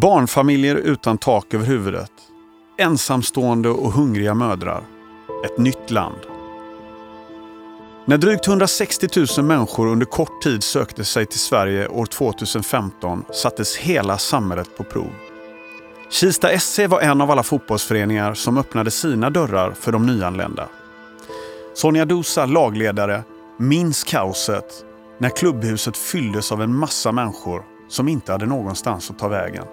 Barnfamiljer utan tak över huvudet. Ensamstående och hungriga mödrar. Ett nytt land. När drygt 160 000 människor under kort tid sökte sig till Sverige år 2015 sattes hela samhället på prov. Kista SC var en av alla fotbollsföreningar som öppnade sina dörrar för de nyanlända. Sonja Dosa, lagledare, minns kaoset när klubbhuset fylldes av en massa människor som inte hade någonstans att ta vägen.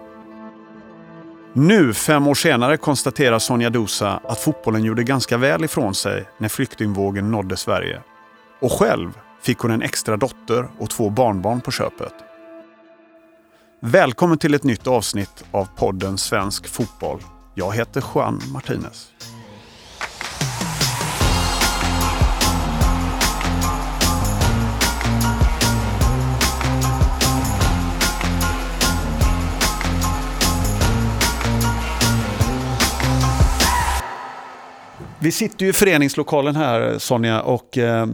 Nu, fem år senare, konstaterar Sonja Dosa att fotbollen gjorde ganska väl ifrån sig när flyktingvågen nådde Sverige. Och själv fick hon en extra dotter och två barnbarn på köpet. Välkommen till ett nytt avsnitt av podden Svensk Fotboll. Jag heter Juan Martinez. Vi sitter ju i föreningslokalen här Sonja och eh,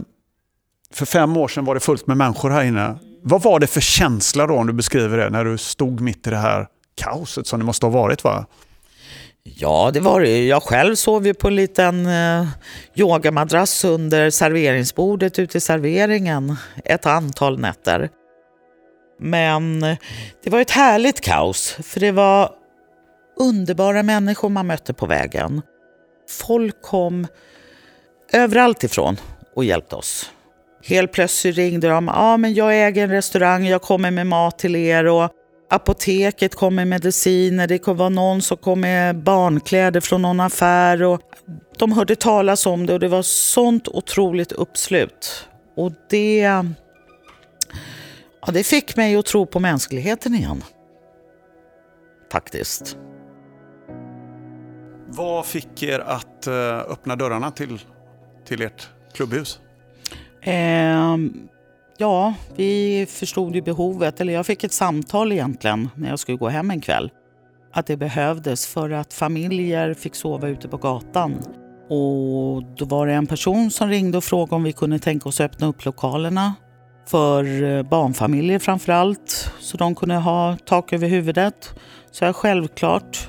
för fem år sedan var det fullt med människor här inne. Vad var det för känsla då om du beskriver det när du stod mitt i det här kaoset som det måste ha varit va? Ja, det var det. Jag själv sov ju på en liten eh, yogamadrass under serveringsbordet ute i serveringen ett antal nätter. Men eh, det var ett härligt kaos, för det var underbara människor man mötte på vägen. Folk kom överallt ifrån och hjälpte oss. Helt plötsligt ringde de. Ja, ah, men jag äger en restaurang, jag kommer med mat till er. Och apoteket kom med mediciner, det var någon som kom med barnkläder från någon affär. Och de hörde talas om det och det var sånt otroligt uppslut. Och det, ja, det fick mig att tro på mänskligheten igen. Faktiskt. Vad fick er att eh, öppna dörrarna till, till ert klubbhus? Eh, ja, vi förstod ju behovet, eller jag fick ett samtal egentligen när jag skulle gå hem en kväll. Att det behövdes för att familjer fick sova ute på gatan. Och då var det en person som ringde och frågade om vi kunde tänka oss att öppna upp lokalerna för eh, barnfamiljer framför allt, så de kunde ha tak över huvudet. Så jag självklart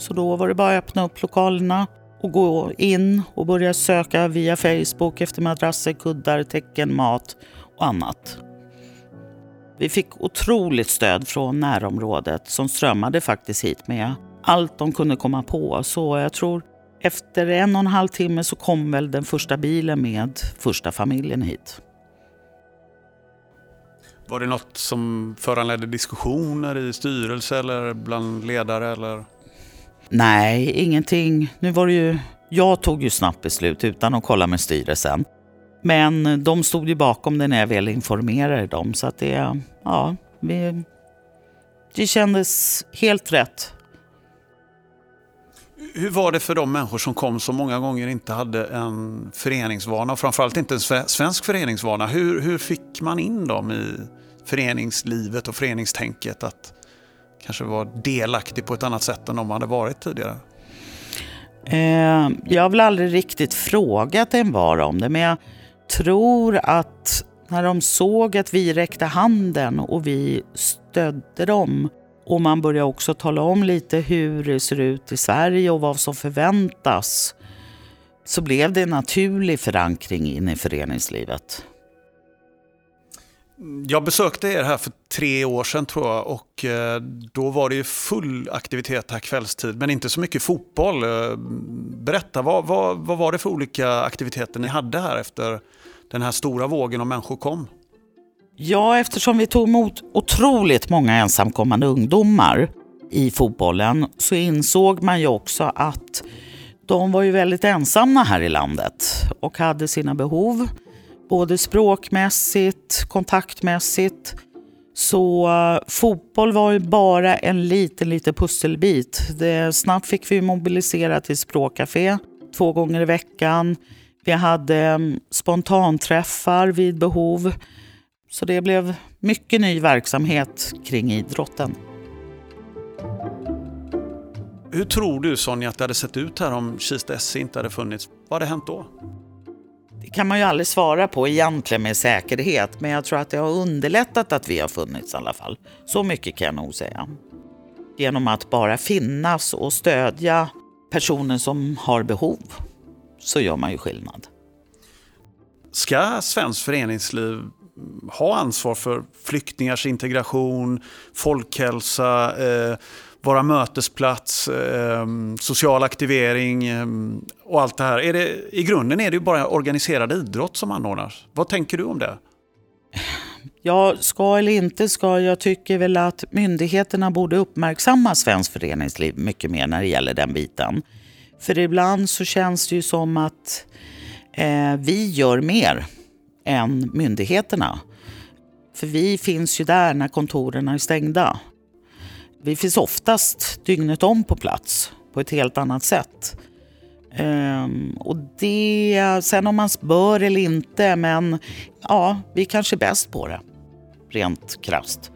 så då var det bara att öppna upp lokalerna och gå in och börja söka via Facebook efter madrasser, kuddar, täcken, mat och annat. Vi fick otroligt stöd från närområdet som strömmade faktiskt hit med allt de kunde komma på. Så jag tror efter en och en halv timme så kom väl den första bilen med första familjen hit. Var det något som föranledde diskussioner i styrelse eller bland ledare? Eller? Nej, ingenting. Nu var det ju... Jag tog ju snabbt beslut utan att kolla med styrelsen. Men de stod ju bakom det när jag väl informerade dem. Så att det, ja, vi, det kändes helt rätt. Hur var det för de människor som kom som många gånger inte hade en föreningsvana framförallt inte en svensk föreningsvana? Hur, hur fick man in dem i föreningslivet och föreningstänket? Att kanske var delaktig på ett annat sätt än de hade varit tidigare? Eh, jag har väl aldrig riktigt frågat en var om det, men jag tror att när de såg att vi räckte handen och vi stödde dem och man började också tala om lite hur det ser ut i Sverige och vad som förväntas så blev det en naturlig förankring in i föreningslivet. Jag besökte er här för tre år sedan tror jag och eh, då var det ju full aktivitet här kvällstid men inte så mycket fotboll. Eh, berätta, vad, vad, vad var det för olika aktiviteter ni hade här efter den här stora vågen av människor kom? Ja, eftersom vi tog emot otroligt många ensamkommande ungdomar i fotbollen så insåg man ju också att de var ju väldigt ensamma här i landet och hade sina behov både språkmässigt, kontaktmässigt. Så uh, fotboll var ju bara en liten, liten pusselbit. Det, snabbt fick vi mobilisera till språkcafé två gånger i veckan. Vi hade um, spontanträffar vid behov. Så det blev mycket ny verksamhet kring idrotten. Hur tror du Sonja att det hade sett ut här om Kista SC inte hade funnits? Vad hade hänt då? Det kan man ju aldrig svara på egentligen med säkerhet, men jag tror att det har underlättat att vi har funnits i alla fall. Så mycket kan jag nog säga. genom att bara finnas och stödja personer som har behov så gör man ju skillnad. Ska svenskt föreningsliv ha ansvar för flyktingars integration, folkhälsa, eh, vara mötesplats, eh, social aktivering eh, och allt det här. Är det, I grunden är det ju bara organiserad idrott som anordnas. Vad tänker du om det? Ja, ska eller inte ska. Jag tycker väl att myndigheterna borde uppmärksamma svenskt föreningsliv mycket mer när det gäller den biten. För ibland så känns det ju som att eh, vi gör mer än myndigheterna. För vi finns ju där när kontoren är stängda. Vi finns oftast dygnet om på plats på ett helt annat sätt. Um, och det, sen om man bör eller inte, men ja, vi kanske är bäst på det. Rent krast.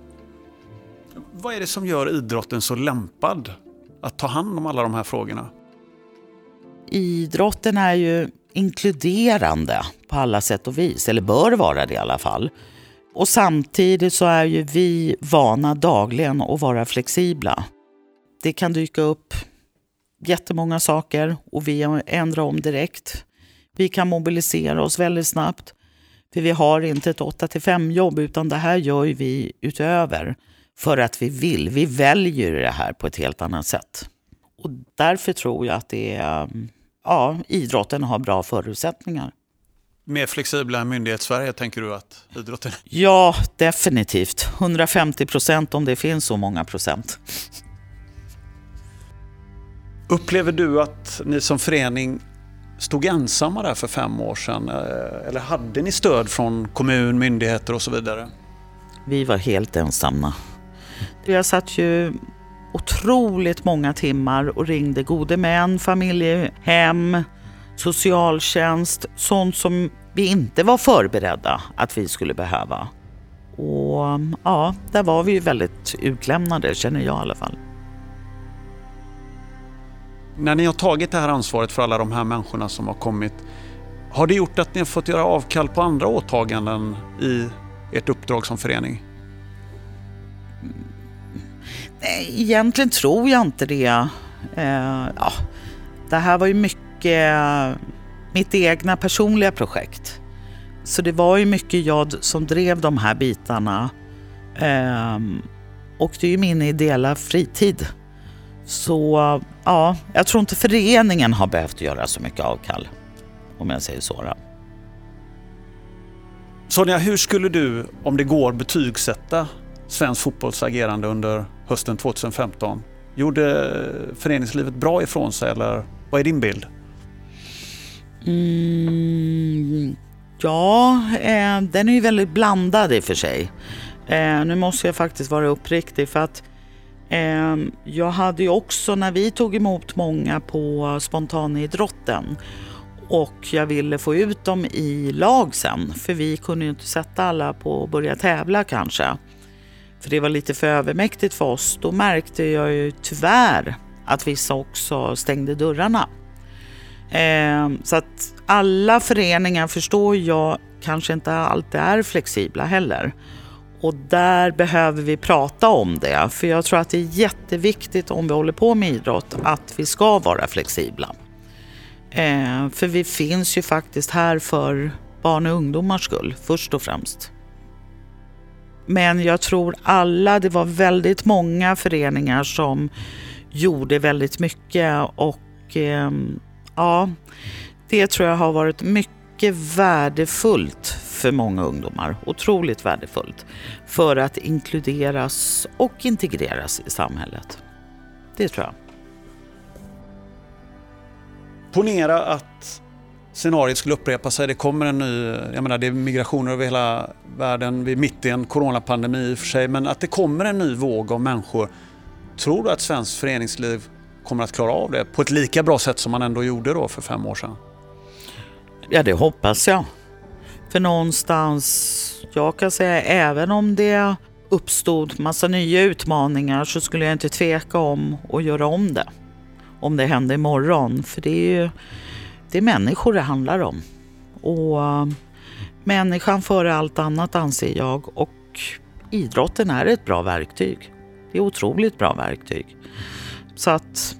Vad är det som gör idrotten så lämpad att ta hand om alla de här frågorna? Idrotten är ju inkluderande på alla sätt och vis, eller bör vara det i alla fall. Och samtidigt så är ju vi vana dagligen att vara flexibla. Det kan dyka upp jättemånga saker och vi ändrar om direkt. Vi kan mobilisera oss väldigt snabbt. För vi har inte ett 8 5 jobb utan det här gör vi utöver för att vi vill. Vi väljer det här på ett helt annat sätt. Och därför tror jag att det är, ja, idrotten har bra förutsättningar. Mer flexibla än myndighets-Sverige tänker du att idrotten Ja, definitivt. 150 procent om det finns så många procent. Upplever du att ni som förening stod ensamma där för fem år sedan? Eh, eller hade ni stöd från kommun, myndigheter och så vidare? Vi var helt ensamma. Jag satt ju otroligt många timmar och ringde gode män, familjehem, socialtjänst, sånt som vi inte var förberedda att vi skulle behöva. Och ja, där var vi ju väldigt utlämnade känner jag i alla fall. När ni har tagit det här ansvaret för alla de här människorna som har kommit, har det gjort att ni har fått göra avkall på andra åtaganden i ert uppdrag som förening? Nej, egentligen tror jag inte det. Eh, ja, det här var ju mycket Eh, mitt egna personliga projekt. Så det var ju mycket jag som drev de här bitarna. Eh, och det är ju min ideella fritid. Så ja, jag tror inte föreningen har behövt göra så mycket avkall. Om jag säger så. Då. Sonja, hur skulle du, om det går, betygsätta svensk fotbolls agerande under hösten 2015? Gjorde föreningslivet bra ifrån sig eller vad är din bild? Mm, ja, eh, den är ju väldigt blandad i och för sig. Eh, nu måste jag faktiskt vara uppriktig för att eh, jag hade ju också när vi tog emot många på spontanidrotten och jag ville få ut dem i lag sen för vi kunde ju inte sätta alla på att börja tävla kanske. För det var lite för övermäktigt för oss. Då märkte jag ju tyvärr att vissa också stängde dörrarna. Eh, så att alla föreningar förstår jag kanske inte alltid är flexibla heller. Och där behöver vi prata om det. För jag tror att det är jätteviktigt om vi håller på med idrott att vi ska vara flexibla. Eh, för vi finns ju faktiskt här för barn och ungdomars skull först och främst. Men jag tror alla, det var väldigt många föreningar som gjorde väldigt mycket och eh, ja, det tror jag har varit mycket värdefullt för många ungdomar. Otroligt värdefullt för att inkluderas och integreras i samhället. Det tror jag. Ponera att scenariot skulle upprepa sig. Det kommer en ny, jag menar det är migrationer över hela världen. Vi är mitt i en coronapandemi i och för sig. Men att det kommer en ny våg av människor. Tror du att svenskt föreningsliv kommer att klara av det på ett lika bra sätt som man ändå gjorde då för fem år sedan? Ja, det hoppas jag. För någonstans, jag kan säga även om det uppstod massa nya utmaningar så skulle jag inte tveka om att göra om det. Om det hände imorgon. För det är ju det är människor det handlar om. Och människan före allt annat anser jag och idrotten är ett bra verktyg. Det är otroligt bra verktyg. Så att,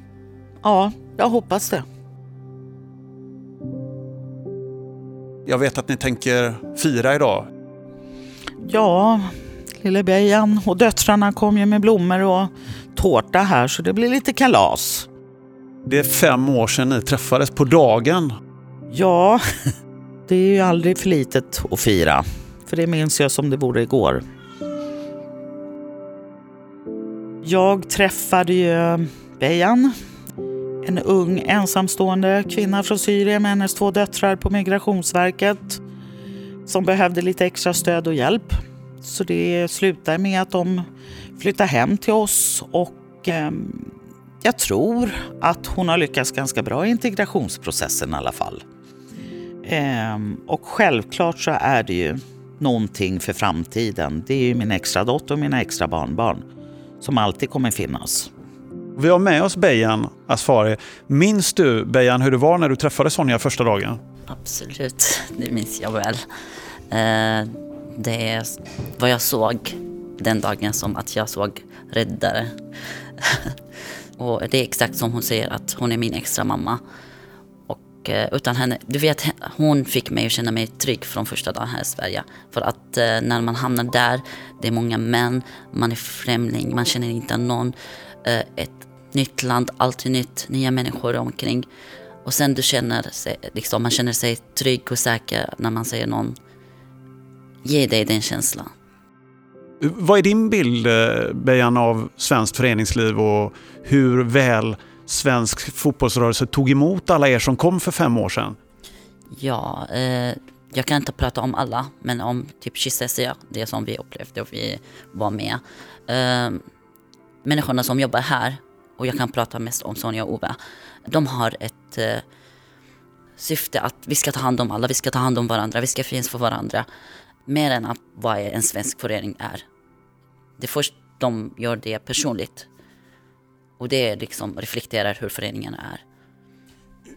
ja, jag hoppas det. Jag vet att ni tänker fira idag. Ja, lille Bejan och döttrarna kom ju med blommor och tårta här så det blir lite kalas. Det är fem år sedan ni träffades på dagen. Ja, det är ju aldrig för litet att fira. För det minns jag som det vore igår. Jag träffade ju Bejan, en ung ensamstående kvinna från Syrien med hennes två döttrar på Migrationsverket som behövde lite extra stöd och hjälp. Så det slutade med att de flyttade hem till oss och eh, jag tror att hon har lyckats ganska bra i integrationsprocessen i alla fall. Eh, och självklart så är det ju någonting för framtiden. Det är ju min extra dotter och mina extra barnbarn som alltid kommer finnas. Vi har med oss Bejan Asfari. Minns du Bejan hur det var när du träffade Sonja första dagen? Absolut, det minns jag väl. Eh, det är vad jag såg den dagen som att jag såg räddare. Och det är exakt som hon säger att hon är min extra mamma. Och eh, utan henne, du vet hon fick mig att känna mig trygg från första dagen här i Sverige. För att eh, när man hamnar där, det är många män, man är främling, man känner inte någon. Ett nytt land, alltid nytt, nya människor omkring. Och sen du känner sig, liksom, man känner sig trygg och säker när man säger någon ger dig den känslan. Vad är din bild, eh, Bejan, av svenskt föreningsliv och hur väl svensk fotbollsrörelse tog emot alla er som kom för fem år sedan? Ja, eh, jag kan inte prata om alla, men om typ Kista det som vi upplevde och vi var med. Eh, människorna som jobbar här, och jag kan prata mest om Sonja och Ove, de har ett eh, syfte att vi ska ta hand om alla, vi ska ta hand om varandra, vi ska finnas för varandra. Mer än att vad en svensk förening är. Det först de gör det personligt. Och det liksom reflekterar hur föreningen är.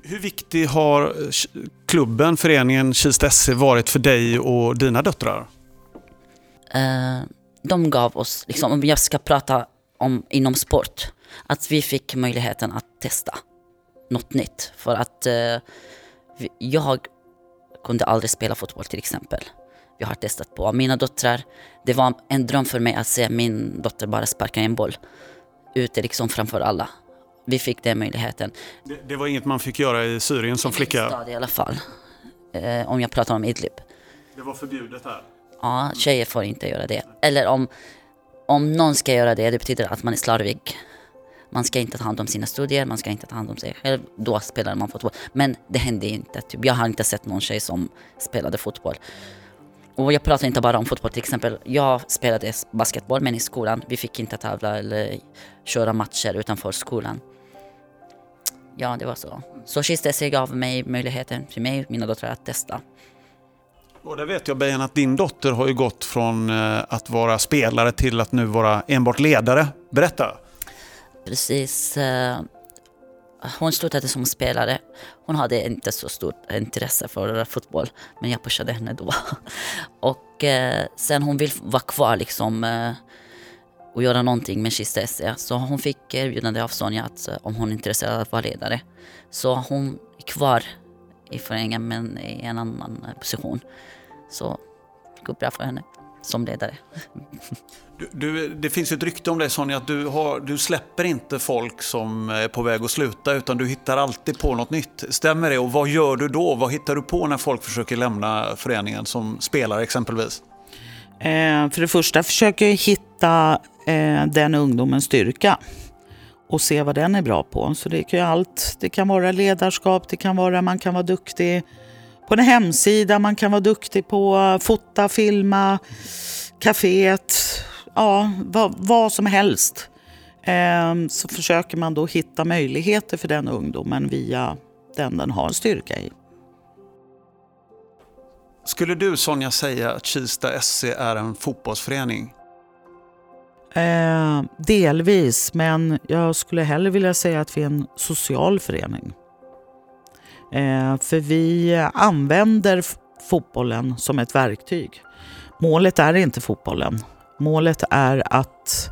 Hur viktig har klubben, föreningen Kista SC varit för dig och dina döttrar? Uh, de gav oss, liksom, om jag ska prata om inom sport, att vi fick möjligheten att testa något nytt. För att uh, jag kunde aldrig spela fotboll till exempel vi har testat på. Mina döttrar, det var en dröm för mig att se min dotter bara sparka en boll ute liksom framför alla. Vi fick den möjligheten. Det, det var inget man fick göra i Syrien som flicka? Stad, i alla fall. Eh, om jag pratar om Idlib. Det var förbjudet här? Ja, tjejer får inte göra det. Eller om, om någon ska göra det, det betyder att man är slarvig. Man ska inte ta hand om sina studier, man ska inte ta hand om sig själv. Då spelar man fotboll. Men det hände inte. Typ, jag har inte sett någon tjej som spelade fotboll. Och jag pratar inte bara om fotboll till exempel. Jag spelade basketboll men i skolan. Vi fick inte tävla eller köra matcher utanför skolan. Ja, det var så. Så Kista gav mig möjligheten för mig och mina döttrar att testa. Och där vet jag Bejan att din dotter har ju gått från eh, att vara spelare till att nu vara enbart ledare. Berätta! Precis. Eh, hon slutade som spelare. Hon hade inte så stort intresse för fotboll, men jag pushade henne då. Och eh, sen hon vill vara kvar liksom och göra någonting med Kista SC. Så hon fick erbjudande av Sonja att om hon är intresserad av att vara ledare. Så hon är kvar i föreningen men i en annan position. Så det går bra för henne som ledare. Du, du, det finns ju ett rykte om dig Sonja, att du, har, du släpper inte folk som är på väg att sluta utan du hittar alltid på något nytt. Stämmer det? Och vad gör du då? Vad hittar du på när folk försöker lämna föreningen som spelare exempelvis? Eh, för det första försöker jag hitta eh, den ungdomens styrka och se vad den är bra på. Så det kan ju allt. Det kan vara ledarskap, det kan vara man kan vara duktig på en hemsida, man kan vara duktig på fota, filma, kaféet, ja, vad, vad som helst. Ehm, så försöker man då hitta möjligheter för den ungdomen via den den har styrka i. Skulle du Sonja säga att Kista SC är en fotbollsförening? Eh, delvis, men jag skulle hellre vilja säga att vi är en social förening. Eh, för vi använder fotbollen som ett verktyg. Målet är inte fotbollen. Målet är att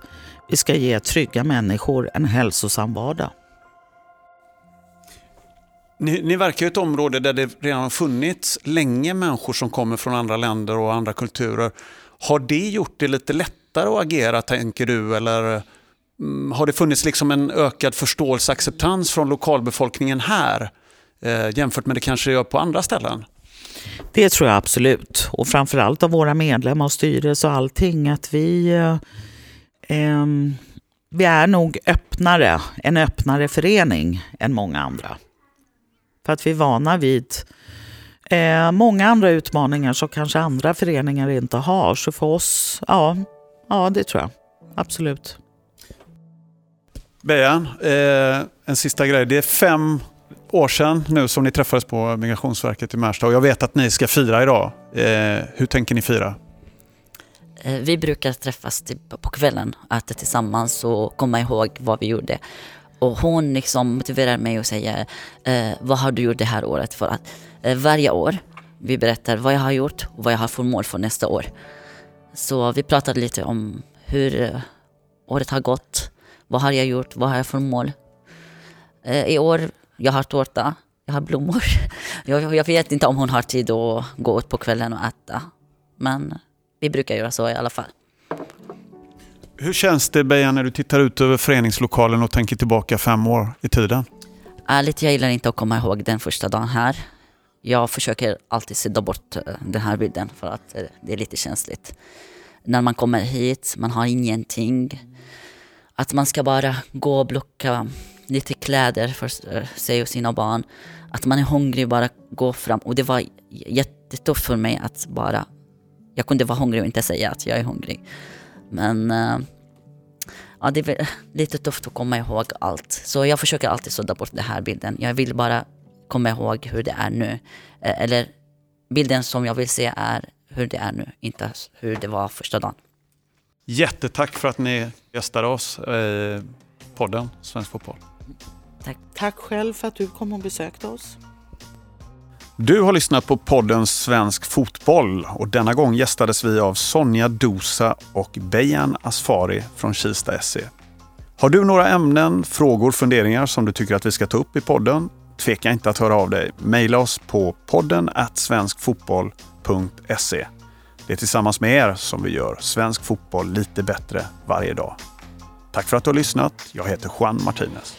Vi ska ge trygga människor en hälsosam vardag. Ni, ni verkar i ett område där det redan har funnits länge människor som kommer från andra länder och andra kulturer. Har det gjort det lite lättare att agera, tänker du? Eller mm, har det funnits liksom en ökad förståelse och acceptans från lokalbefolkningen här jämfört med det kanske gör på andra ställen? Det tror jag absolut. Och framförallt av våra medlemmar och styrelse och allting. Att vi, eh, eh, vi är nog öppnare, en öppnare förening än många andra. För att vi är vana vid eh, många andra utmaningar som kanske andra föreningar inte har. Så för oss, ja, ja det tror jag. Absolut. Bejan, eh, en sista grej. Det är fem år sedan nu som ni träffades på Migrationsverket i Märsta och jag vet att ni ska fira idag. Eh, hur tänker ni fira? Eh, vi brukar träffas typ på kvällen, äta tillsammans och komma ihåg vad vi gjorde. Och hon liksom motiverar mig och säger, eh, vad har du gjort det här året? För att eh, varje år vi berättar vad jag har gjort och vad jag har för mål för nästa år. Så vi pratade lite om hur eh, året har gått. Vad har jag gjort? Vad har jag för mål? Eh, I år, jag har tårta, jag har blommor. Jag, jag vet inte om hon har tid att gå ut på kvällen och äta. Men vi brukar göra så i alla fall. Hur känns det Bejan när du tittar ut över föreningslokalen och tänker tillbaka fem år i tiden? Ärligt, jag gillar inte att komma ihåg den första dagen här. Jag försöker alltid sudda bort eh, den här bilden för att eh, det är lite känsligt. När man kommer hit, man har ingenting. Att man ska bara gå och blocka lite kläder för eh, sig och sina barn. Att man är hungrig, bara gå fram. Och det var jättetufft för mig att bara... Jag kunde vara hungrig och inte säga att jag är hungrig. Men eh, ja, det är lite tufft att komma ihåg allt. Så jag försöker alltid sudda bort den här bilden. Jag vill bara komma ihåg hur det är nu. Eh, eller bilden som jag vill se är hur det är nu, inte hur det var första dagen. Jättetack för att ni gästade oss i podden Svensk Fotboll. Tack. Tack själv för att du kom och besökte oss. Du har lyssnat på podden Svensk Fotboll och denna gång gästades vi av Sonja Dosa och Bejan Asfari från Kista SC. Har du några ämnen, frågor, funderingar som du tycker att vi ska ta upp i podden? Tveka inte att höra av dig. Maila oss på podden svenskfotboll.se. Det är tillsammans med er som vi gör svensk fotboll lite bättre varje dag. Tack för att du har lyssnat. Jag heter Juan Martinez.